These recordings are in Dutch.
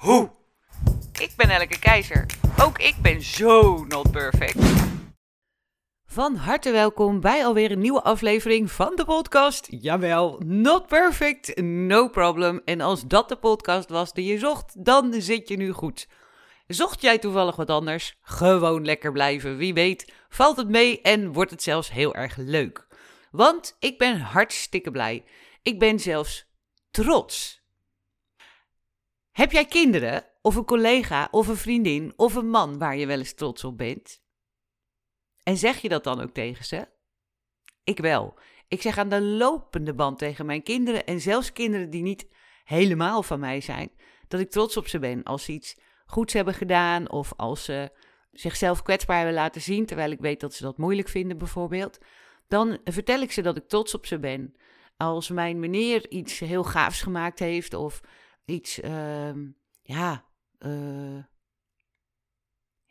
hoe. Ik ben Elke Keizer. Ook ik ben zo not perfect. Van harte welkom bij alweer een nieuwe aflevering van de podcast. Jawel, not perfect, no problem. En als dat de podcast was die je zocht, dan zit je nu goed. Zocht jij toevallig wat anders? Gewoon lekker blijven. Wie weet, valt het mee en wordt het zelfs heel erg leuk. Want ik ben hartstikke blij. Ik ben zelfs trots. Heb jij kinderen, of een collega, of een vriendin, of een man waar je wel eens trots op bent? En zeg je dat dan ook tegen ze? Ik wel. Ik zeg aan de lopende band tegen mijn kinderen en zelfs kinderen die niet helemaal van mij zijn, dat ik trots op ze ben als ze iets goeds hebben gedaan of als ze zichzelf kwetsbaar hebben laten zien, terwijl ik weet dat ze dat moeilijk vinden bijvoorbeeld. Dan vertel ik ze dat ik trots op ze ben. Als mijn meneer iets heel gaafs gemaakt heeft of iets, uh, ja, uh,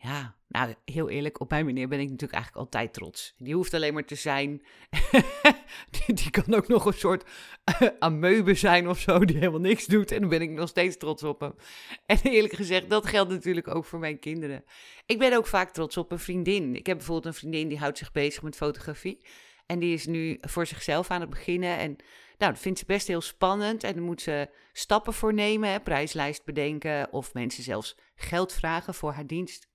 ja, nou heel eerlijk, op mijn meneer ben ik natuurlijk eigenlijk altijd trots. Die hoeft alleen maar te zijn. die, kan ook nog een soort uh, amoebe zijn of zo, die helemaal niks doet. En dan ben ik nog steeds trots op hem. En eerlijk gezegd, dat geldt natuurlijk ook voor mijn kinderen. Ik ben ook vaak trots op een vriendin. Ik heb bijvoorbeeld een vriendin die houdt zich bezig met fotografie. En die is nu voor zichzelf aan het beginnen. En nou, dat vindt ze best heel spannend. En dan moet ze stappen voor nemen, hè, prijslijst bedenken. Of mensen zelfs geld vragen voor haar dienst.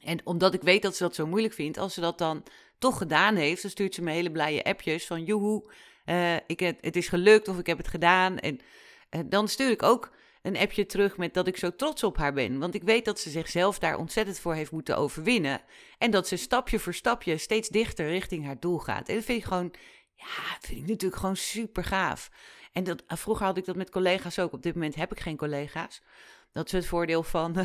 En omdat ik weet dat ze dat zo moeilijk vindt, als ze dat dan toch gedaan heeft, dan stuurt ze me hele blije appjes van joehoe, uh, ik het, het is gelukt of ik heb het gedaan. En uh, dan stuur ik ook een appje terug met dat ik zo trots op haar ben. Want ik weet dat ze zichzelf daar ontzettend voor heeft moeten overwinnen. En dat ze stapje voor stapje steeds dichter richting haar doel gaat. En dat vind ik gewoon, ja, vind ik natuurlijk gewoon super gaaf. En dat, vroeger had ik dat met collega's ook. Op dit moment heb ik geen collega's. Dat is het voordeel van.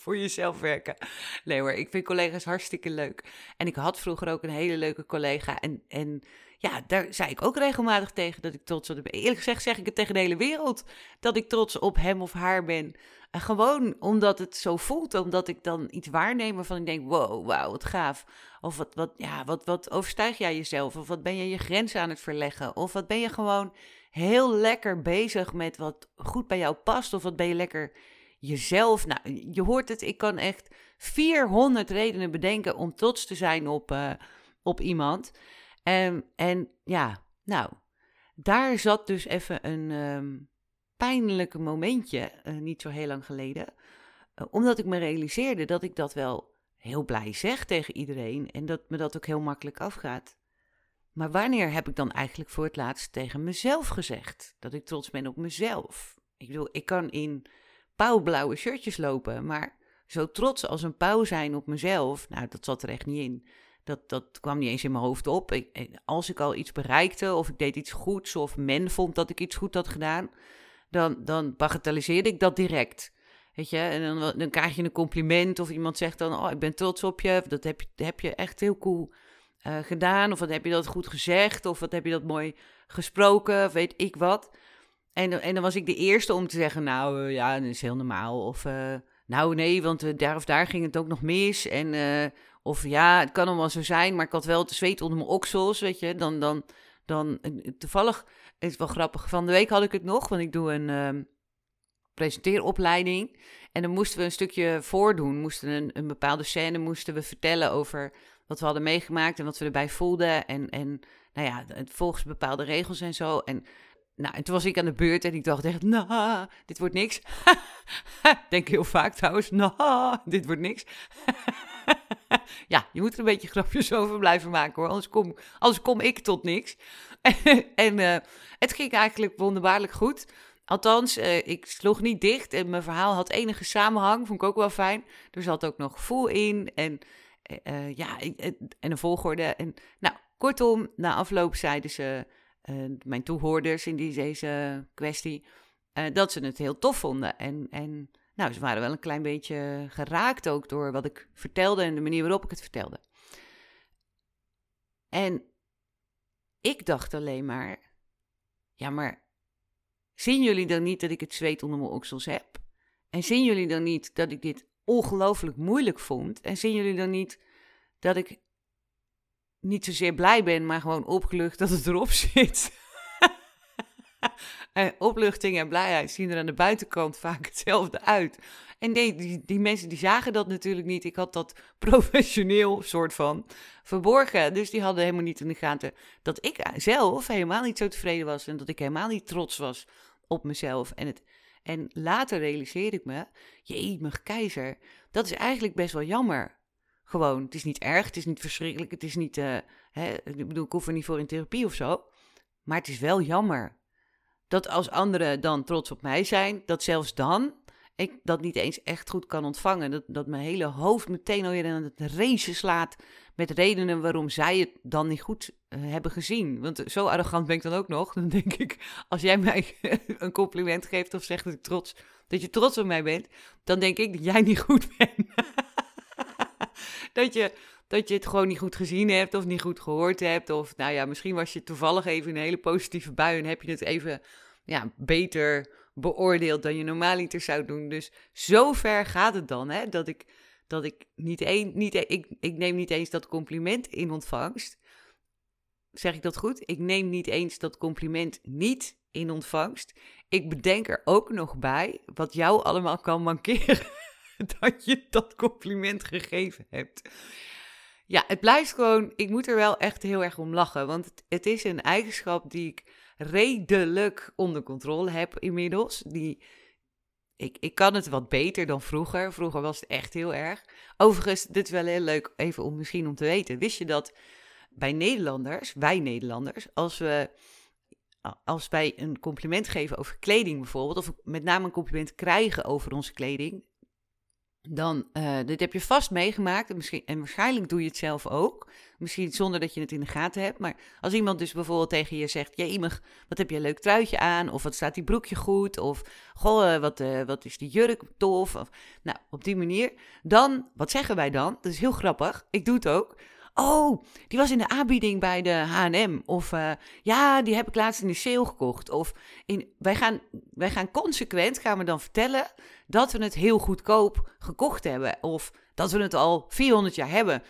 voor jezelf werken. Nee hoor, ik vind collega's hartstikke leuk. En ik had vroeger ook een hele leuke collega. En, en ja, daar zei ik ook regelmatig tegen dat ik trots op ben. Eerlijk gezegd zeg ik het tegen de hele wereld dat ik trots op hem of haar ben. En gewoon omdat het zo voelt, omdat ik dan iets waarneem waarvan ik denk, wow, wauw, wat gaaf. Of wat, wat, ja, wat, wat overstijg jij jezelf? Of wat ben je je grenzen aan het verleggen? Of wat ben je gewoon heel lekker bezig met wat goed bij jou past? Of wat ben je lekker jezelf? Nou, je hoort het, ik kan echt 400 redenen bedenken om trots te zijn op, uh, op iemand. En, en ja, nou, daar zat dus even een um, pijnlijke momentje, uh, niet zo heel lang geleden. Uh, omdat ik me realiseerde dat ik dat wel heel blij zeg tegen iedereen en dat me dat ook heel makkelijk afgaat. Maar wanneer heb ik dan eigenlijk voor het laatst tegen mezelf gezegd dat ik trots ben op mezelf? Ik bedoel, ik kan in pauwblauwe shirtjes lopen, maar zo trots als een pauw zijn op mezelf, nou, dat zat er echt niet in. Dat, dat kwam niet eens in mijn hoofd op. Als ik al iets bereikte of ik deed iets goeds of men vond dat ik iets goed had gedaan, dan, dan bagatelliseerde ik dat direct. Weet je, en dan, dan krijg je een compliment of iemand zegt dan, oh, ik ben trots op je, dat heb je, heb je echt heel cool uh, gedaan, of wat heb je dat goed gezegd, of wat heb je dat mooi gesproken, of weet ik wat. En, en dan was ik de eerste om te zeggen, nou uh, ja, dat is heel normaal, of uh, nou nee, want daar of daar ging het ook nog mis, en of ja, het kan allemaal zo zijn, maar ik had wel te zweet onder mijn oksels, weet je. Dan, dan, dan, toevallig, is het wel grappig, van de week had ik het nog, want ik doe een um, presenteeropleiding. En dan moesten we een stukje voordoen, moesten een, een bepaalde scène moesten we vertellen over wat we hadden meegemaakt en wat we erbij voelden. En, en nou ja, volgens bepaalde regels en zo. En nou, en toen was ik aan de beurt en ik dacht echt, nou, dit wordt niks. Denk heel vaak trouwens, nou, dit wordt niks. ja, je moet er een beetje grapjes over blijven maken hoor, anders kom, anders kom ik tot niks. en uh, het ging eigenlijk wonderbaarlijk goed. Althans, uh, ik sloeg niet dicht en mijn verhaal had enige samenhang, vond ik ook wel fijn. Er zat ook nog gevoel in en uh, ja, en een volgorde. En, nou, kortom, na afloop zeiden ze, mijn toehoorders in die, deze kwestie, eh, dat ze het heel tof vonden. En, en nou, ze waren wel een klein beetje geraakt ook door wat ik vertelde en de manier waarop ik het vertelde. En ik dacht alleen maar, ja, maar zien jullie dan niet dat ik het zweet onder mijn oksels heb? En zien jullie dan niet dat ik dit ongelooflijk moeilijk vond? En zien jullie dan niet dat ik niet zozeer blij ben, maar gewoon opgelucht dat het erop zit? opluchting en blijheid zien er aan de buitenkant vaak hetzelfde uit. En nee, die, die mensen die zagen dat natuurlijk niet. Ik had dat professioneel soort van verborgen. Dus die hadden helemaal niet in de gaten dat ik zelf helemaal niet zo tevreden was. En dat ik helemaal niet trots was op mezelf. En, het, en later realiseerde ik me, jemig keizer, dat is eigenlijk best wel jammer. Gewoon, het is niet erg, het is niet verschrikkelijk, het is niet, uh, hè, ik bedoel, ik hoef er niet voor in therapie of zo. Maar het is wel jammer dat als anderen dan trots op mij zijn, dat zelfs dan ik dat niet eens echt goed kan ontvangen. Dat, dat mijn hele hoofd meteen alweer aan het racen slaat met redenen waarom zij het dan niet goed uh, hebben gezien. Want zo arrogant ben ik dan ook nog. Dan denk ik, als jij mij een compliment geeft of zegt dat, ik trots, dat je trots op mij bent, dan denk ik dat jij niet goed bent. dat, je, dat je het gewoon niet goed gezien hebt of niet goed gehoord hebt. Of nou ja, misschien was je toevallig even in een hele positieve bui en heb je het even ja, beter beoordeeld dan je normaaliter zou doen. Dus zo ver gaat het dan, hè, dat ik, dat ik niet één, niet, e-, ik, ik neem niet eens dat compliment in ontvangst. Zeg ik dat goed? Ik neem niet eens dat compliment niet in ontvangst. Ik bedenk er ook nog bij wat jou allemaal kan mankeren dat je dat compliment gegeven hebt. Ja, het blijft gewoon, ik moet er wel echt heel erg om lachen, want het, is een eigenschap die ik redelijk onder controle heb inmiddels. Die, ik, ik kan het wat beter dan vroeger. Vroeger was het echt heel erg. Overigens, dit is wel heel leuk even om misschien om te weten. Wist je dat bij Nederlanders, wij Nederlanders, als we als wij een compliment geven over kleding bijvoorbeeld, of met name een compliment krijgen over onze kleding, dan, uh, dit heb je vast meegemaakt en, misschien, en waarschijnlijk doe je het zelf ook. Misschien zonder dat je het in de gaten hebt. Maar als iemand dus bijvoorbeeld tegen je zegt, ja iemand, wat heb je een leuk truitje aan? Of wat staat die broekje goed? Of, goh, eh, wat, uh, wat is die jurk tof? Of, nou, op die manier. Dan, wat zeggen wij dan? Dat is heel grappig. Ik doe het ook. Oh, die was in de aanbieding bij de H&M. Of uh, ja, die heb ik laatst in de sale gekocht. Of in, wij, gaan, wij gaan consequent, gaan we dan vertellen dat we het heel goedkoop gekocht hebben. Of dat we het al 400 jaar hebben.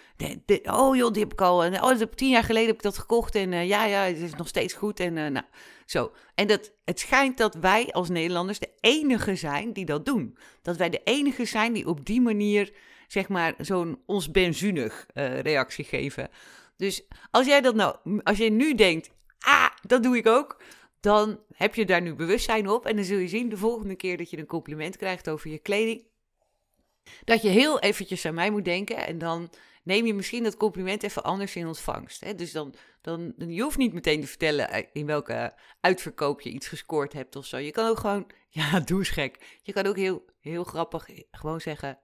Oh joh, die heb ik al. Oh, dat, tien jaar geleden heb ik dat gekocht. En uh, ja, ja, het is nog steeds goed. En uh, nou, zo. En dat, het schijnt dat wij als Nederlanders de enige zijn die dat doen. Dat wij de enige zijn die op die manier zeg maar, zo'n ons benzunig uh, reactie geven. Dus als jij dat nou, als jij nu denkt, ah, dat doe ik ook, dan heb je daar nu bewustzijn op. En dan zul je zien de volgende keer dat je een compliment krijgt over je kleding, dat je heel eventjes aan mij moet denken en dan neem je misschien dat compliment even anders in ontvangst. Hè? Dus dan, dan, je hoeft niet meteen te vertellen eh, in welke uitverkoop je iets gescoord hebt of zo. Je kan ook gewoon, ja, doe eens gek. Je kan ook heel, heel grappig gewoon zeggen,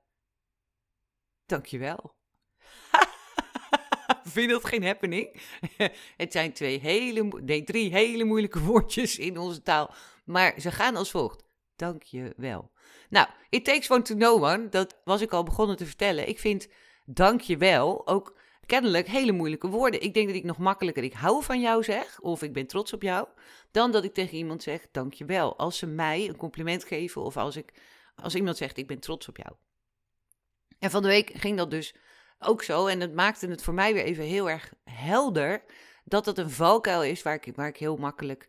Dankjewel. Vind je dat geen happening? het zijn twee hele, drie hele moeilijke woordjes in onze taal. Maar ze gaan als volgt. Dankjewel. Nou, it takes one to know one. Dat was ik al begonnen te vertellen. Ik vind dankjewel ook kennelijk hele moeilijke woorden. Ik denk dat ik nog makkelijker ik hou van jou zeg, of ik ben trots op jou, dan dat ik tegen iemand zeg dankjewel. Als ze mij een compliment geven of als, ik, als iemand zegt ik ben trots op jou. En van de week ging dat dus ook zo. En het maakte het voor mij weer even heel erg helder dat het een valkuil is waar ik, waar ik heel makkelijk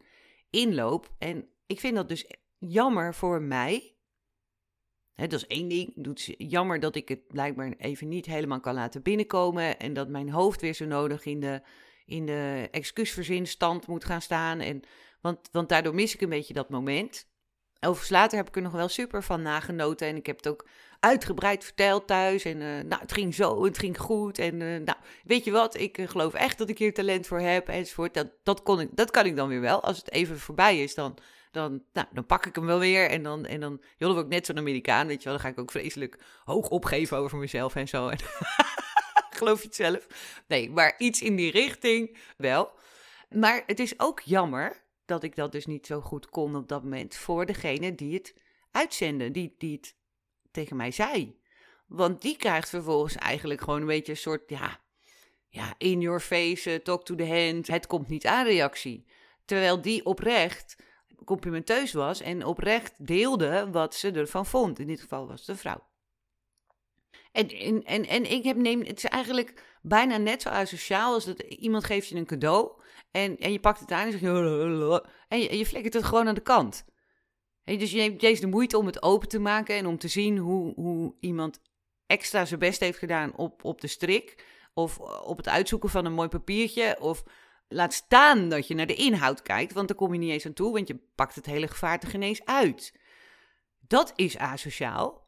inloop. En ik vind dat dus jammer voor mij. dat is één ding. Het jammer dat ik het blijkbaar even niet helemaal kan laten binnenkomen. En dat mijn hoofd weer zo nodig in de, in de excuusverzinstand moet gaan staan. En, want, want daardoor mis ik een beetje dat moment. Overigens later heb ik er nog wel super van nagenoten. En ik heb het ook uitgebreid verteld thuis. En uh, nou, het ging zo, het ging goed. En uh, nou, weet je wat, ik uh, geloof echt dat ik hier talent voor heb, enzovoort. Dat, dat, kon ik, dat kan ik dan weer wel. Als het even voorbij is, dan, dan, nou, dan pak ik hem wel weer. En dan, en dan joh, ook net zo'n Amerikaan, weet je wel. Dan ga ik ook vreselijk hoog opgeven over mezelf en zo. En geloof je het zelf? Nee, maar iets in die richting wel. Maar het is ook jammer dat ik dat dus niet zo goed kon op dat moment voor degene die het uitzenden, die, die het tegen mij zei. Want die krijgt vervolgens eigenlijk gewoon een beetje een soort, ja, ja in your face, eh, talk to the hand, het komt niet aan reactie. Terwijl die oprecht complimenteus was en oprecht deelde wat ze ervan vond. In dit geval was een vrouw. En, en, en, ik heb neem, het is eigenlijk bijna net zo asociaal als dat iemand geeft je een cadeau en, en je pakt het aan en je en je, je flikkert het gewoon aan de kant. En dus je neemt de moeite om het open te maken en om te zien hoe, hoe iemand extra zijn best heeft gedaan op, op de strik of op het uitzoeken van een mooi papiertje of laat staan dat je naar de inhoud kijkt, want daar kom je niet eens aan toe, want je pakt het hele gevaarte ineens uit. Dat is asociaal.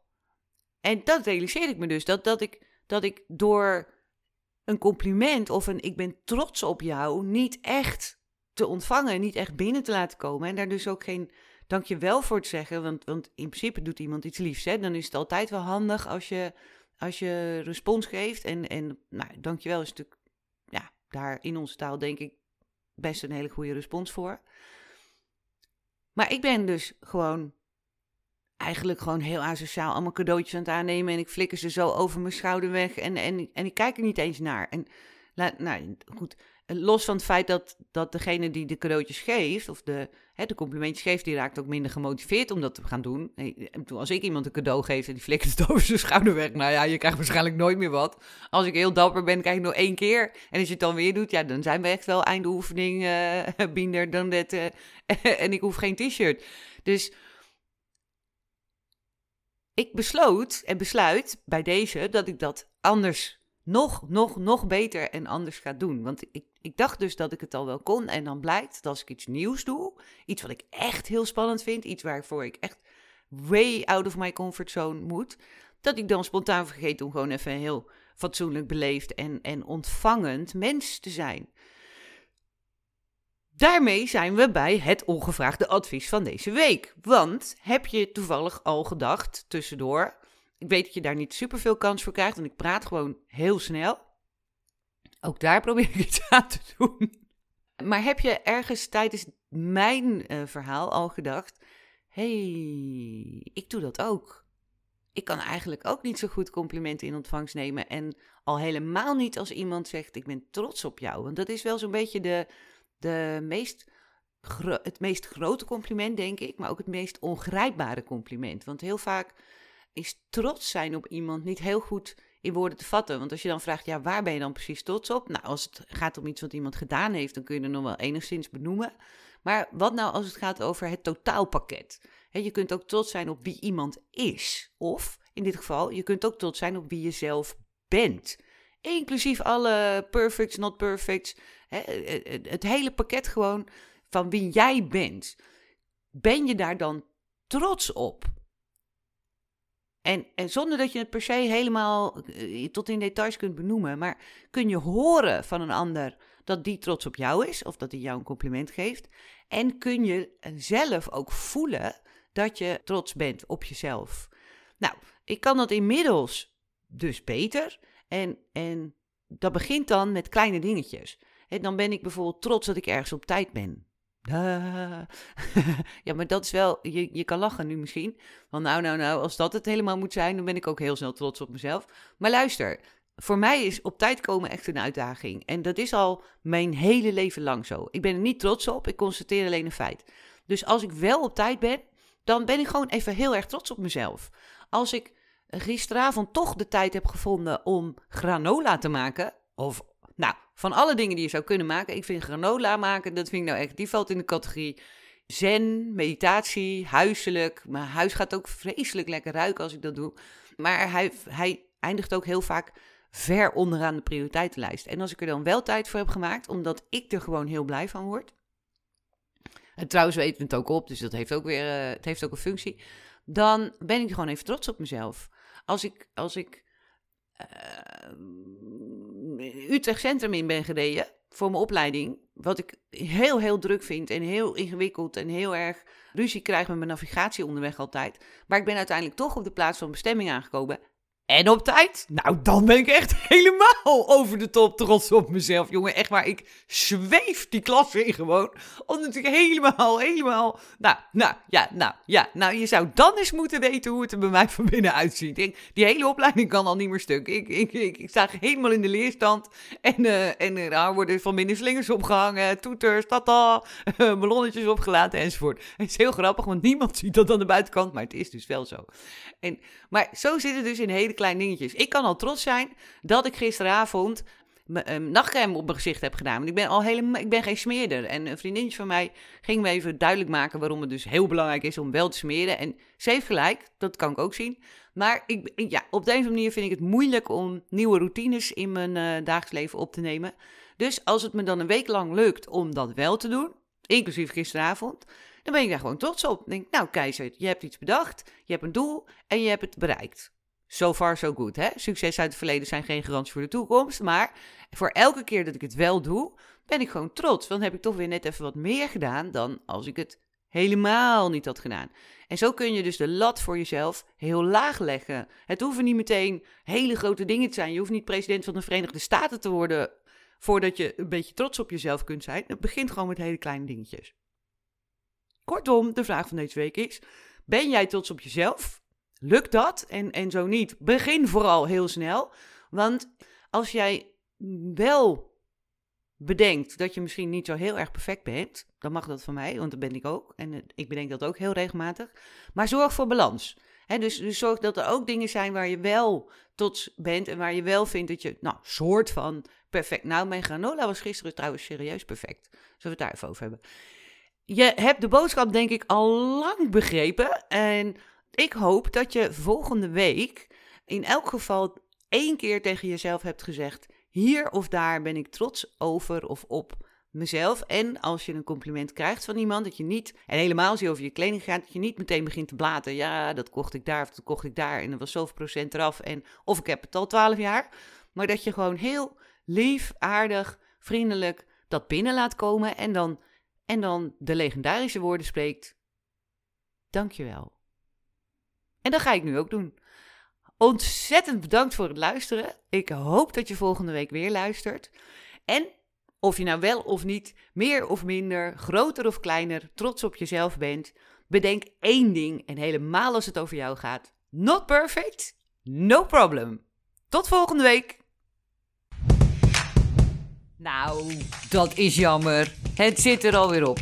En dat realiseer ik me dus, dat, dat, ik, dat ik door een compliment of een ik ben trots op jou niet echt te ontvangen, niet echt binnen te laten komen en daar dus ook geen dankjewel voor te zeggen, want, want in principe doet iemand iets liefs, hè? dan is het altijd wel handig als je, als je respons geeft en, en nou, dankjewel is natuurlijk, ja, daar in onze taal denk ik best een hele goede respons voor. Maar ik ben dus gewoon eigenlijk gewoon heel asociaal allemaal cadeautjes aan het aannemen. En ik flikker ze zo over mijn schouder weg. En, en, en ik kijk er niet eens naar. En nou goed, los van het feit dat, dat degene die de cadeautjes geeft, of de, hè, de complimentjes geeft, die raakt ook minder gemotiveerd om dat te gaan doen. Als ik iemand een cadeau geef en die flikkert het over zijn schouder weg, nou ja, je krijgt waarschijnlijk nooit meer wat. Als ik heel dapper ben, krijg ik nog één keer. En als je het dan weer doet, ja, dan zijn we echt wel eindoefening, uh, binder dan. Uh, en ik hoef geen t-shirt. Dus ik besloot en besluit bij deze dat ik dat anders nog, nog, nog beter en anders ga doen. Want ik, ik dacht dus dat ik het al wel kon. En dan blijkt dat als ik iets nieuws doe, iets wat ik echt heel spannend vind, iets waarvoor ik echt way out of my comfort zone moet, dat ik dan spontaan vergeet om gewoon even heel fatsoenlijk beleefd en, en ontvangend mens te zijn. Daarmee zijn we bij het ongevraagde advies van deze week. Want heb je toevallig al gedacht tussendoor? Ik weet dat je daar niet superveel kans voor krijgt, want ik praat gewoon heel snel. Ook daar probeer ik iets aan te doen. Maar heb je ergens tijdens mijn uh, verhaal al gedacht: hey, ik doe dat ook. Ik kan eigenlijk ook niet zo goed complimenten in ontvangst nemen. En al helemaal niet als iemand zegt: Ik ben trots op jou. Want dat is wel zo'n beetje de, de meest, het meest grote compliment, denk ik, maar ook het meest ongrijpbare compliment. Want heel vaak is trots zijn op iemand niet heel goed in woorden te vatten. Want als je dan vraagt, ja, waar ben je dan precies trots op? Nou, als het gaat om iets wat iemand gedaan heeft, dan kun je er nog wel enigszins benoemen. Maar wat nou als het gaat over het totaalpakket? je kunt ook trots zijn op wie iemand is. Of, in dit geval, je kunt ook trots zijn op wie je zelf bent. Inclusief alle perfects, not perfects. het hele pakket gewoon van wie jij bent. Ben je daar dan trots op? En, en, zonder dat je het per se helemaal eh, tot in details kunt benoemen, maar kun je horen van een ander dat die trots op jou is of dat hij jou een compliment geeft. En kun je zelf ook voelen dat je trots bent op jezelf. Nou, ik kan dat inmiddels dus beter. En, en dat begint dan met kleine dingetjes. En dan ben ik bijvoorbeeld trots dat ik ergens op tijd ben. ja, maar dat is wel, je, je kan lachen nu misschien. Want nou, nou, nou, als dat het helemaal moet zijn, dan ben ik ook heel snel trots op mezelf. Maar luister, voor mij is op tijd komen echt een uitdaging. En dat is al mijn hele leven lang zo. Ik ben er niet trots op, ik constateer alleen een feit. Dus als ik wel op tijd ben, dan ben ik gewoon even heel erg trots op mezelf. Als ik gisteravond toch de tijd heb gevonden om granola te maken, of nou, van alle dingen die je zou kunnen maken, ik vind granola maken, dat vind ik nou echt, die valt in de categorie zen, meditatie, huiselijk. Mijn huis gaat ook vreselijk lekker ruiken als ik dat doe. Maar hij, hij eindigt ook heel vaak ver onderaan de prioriteitenlijst. En als ik er dan wel tijd voor heb gemaakt, omdat ik er gewoon heel blij van word. En trouwens weten we het ook op, dus dat heeft ook weer uh, het heeft ook een functie. Dan ben ik gewoon even trots op mezelf. Als ik, als ik uh, Utrecht Centrum in ben gereden voor mijn opleiding. Wat ik heel, heel druk vind en heel ingewikkeld en heel erg ruzie krijg met mijn navigatie onderweg altijd. Maar ik ben uiteindelijk toch op de plaats van bestemming aangekomen. En op tijd. Nou, dan ben ik echt helemaal over de top trots op mezelf, jongen. Echt waar, ik zweef die klas in gewoon. Omdat ik helemaal, helemaal... Nou, nou, ja, nou, ja. Nou, je zou dan eens moeten weten hoe het er bij mij van binnen uitziet. Ik, die hele opleiding kan al niet meer stuk. Ik, ik, ik, sta helemaal in de leerstand. En, uh, en uh, daar worden van binnen slingers opgehangen, toeters, tata, ballonnetjes opgelaten enzovoort. Het is heel grappig, want niemand ziet dat aan de buitenkant, maar het is dus wel zo. En, maar zo zit het dus in hele kleine dingetjes. Ik kan al trots zijn dat ik gisteravond um, nachtcrème op mijn gezicht heb gedaan. Want ik ben al helemaal, ik ben geen smeerder. En een vriendinnetje van mij ging me even duidelijk maken waarom het dus heel belangrijk is om wel te smeren. En ze heeft gelijk, dat kan ik ook zien. Maar ik, ja, op de een of andere manier vind ik het moeilijk om nieuwe routines in mijn uh, dagelijks leven op te nemen. Dus als het me dan een week lang lukt om dat wel te doen, inclusief gisteravond, dan ben ik daar gewoon trots op. Dan denk nou keizer, je hebt iets bedacht, je hebt een doel en je hebt het bereikt. So far, so good. Hè? Succes uit het verleden zijn geen garantie voor de toekomst. Maar voor elke keer dat ik het wel doe, ben ik gewoon trots. Want dan heb ik toch weer net even wat meer gedaan dan als ik het helemaal niet had gedaan. En zo kun je dus de lat voor jezelf heel laag leggen. Het hoeven niet meteen hele grote dingen te zijn. Je hoeft niet president van de Verenigde Staten te worden voordat je een beetje trots op jezelf kunt zijn. Het begint gewoon met hele kleine dingetjes. Kortom, de vraag van deze week is: ben jij trots op jezelf? Lukt dat? En, en zo niet, begin vooral heel snel. Want als jij wel bedenkt dat je misschien niet zo heel erg perfect bent, dan mag dat van mij, want dat ben ik ook. En ik bedenk dat ook heel regelmatig. Maar zorg voor balans. dus, dus zorg dat er ook dingen zijn waar je wel trots bent en waar je wel vindt dat je, nou, soort van perfect. Nou, mijn granola was gisteren trouwens serieus perfect. Zullen we het daar even over hebben? Je hebt de boodschap denk ik al lang begrepen. En ik hoop dat je volgende week in elk geval één keer tegen jezelf hebt gezegd: hier of daar ben ik trots over of op mezelf. En als je een compliment krijgt van iemand, dat je niet, en helemaal als je over je kleding gaat, dat je niet meteen begint te blaten. Ja, dat kocht ik daar of dat kocht ik daar en dat was zoveel procent eraf. En, of ik heb het al twaalf jaar. Maar dat je gewoon heel lief, aardig, vriendelijk dat binnen laat komen en dan, en dan de legendarische woorden spreekt. Dankjewel. En dat ga ik nu ook doen. Ontzettend bedankt voor het luisteren. Ik hoop dat je volgende week weer luistert. En of je nou wel of niet, meer of minder, groter of kleiner, trots op jezelf bent, bedenk één ding en helemaal als het over jou gaat. Not perfect? No problem. Tot volgende week. Nou, dat is jammer. Het zit er alweer op.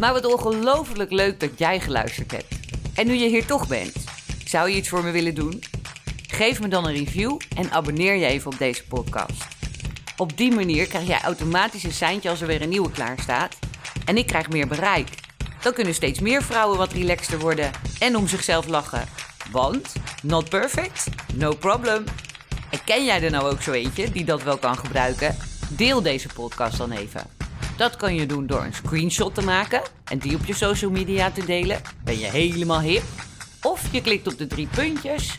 Maar wat ongelooflijk leuk dat jij geluisterd hebt. En nu je hier toch bent, zou je iets voor me willen doen? Geef me dan een review en abonneer je even op deze podcast. Op die manier krijg jij automatisch een seintje als er weer een nieuwe klaar staat. En ik krijg meer bereik. Dan kunnen steeds meer vrouwen wat relaxter worden en om zichzelf lachen. Want, not perfect, no problem. En ken jij er nou ook zo eentje die dat wel kan gebruiken? Deel deze podcast dan even. Dat kan je doen door een screenshot te maken en die op je social media te delen. Ben je helemaal hip? Of je klikt op de drie puntjes,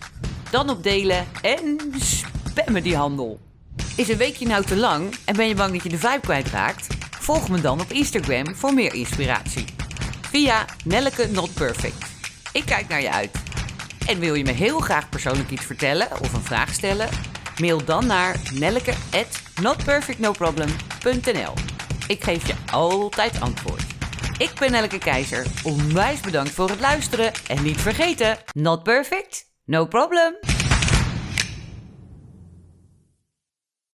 dan op delen en spammen die handel. Is een weekje nou te lang en ben je bang dat je de vibe kwijtraakt? Volg me dan op Instagram voor meer inspiratie. Via Nelleke Not Perfect. Ik kijk naar je uit. En wil je me heel graag persoonlijk iets vertellen of een vraag stellen? Mail dan naar nelleke@notperfectnoproblem.nl. Ik geef je altijd antwoord. Ik ben Nelleke Keizer. Onwijs bedankt voor het luisteren en niet vergeten, not perfect, no problem.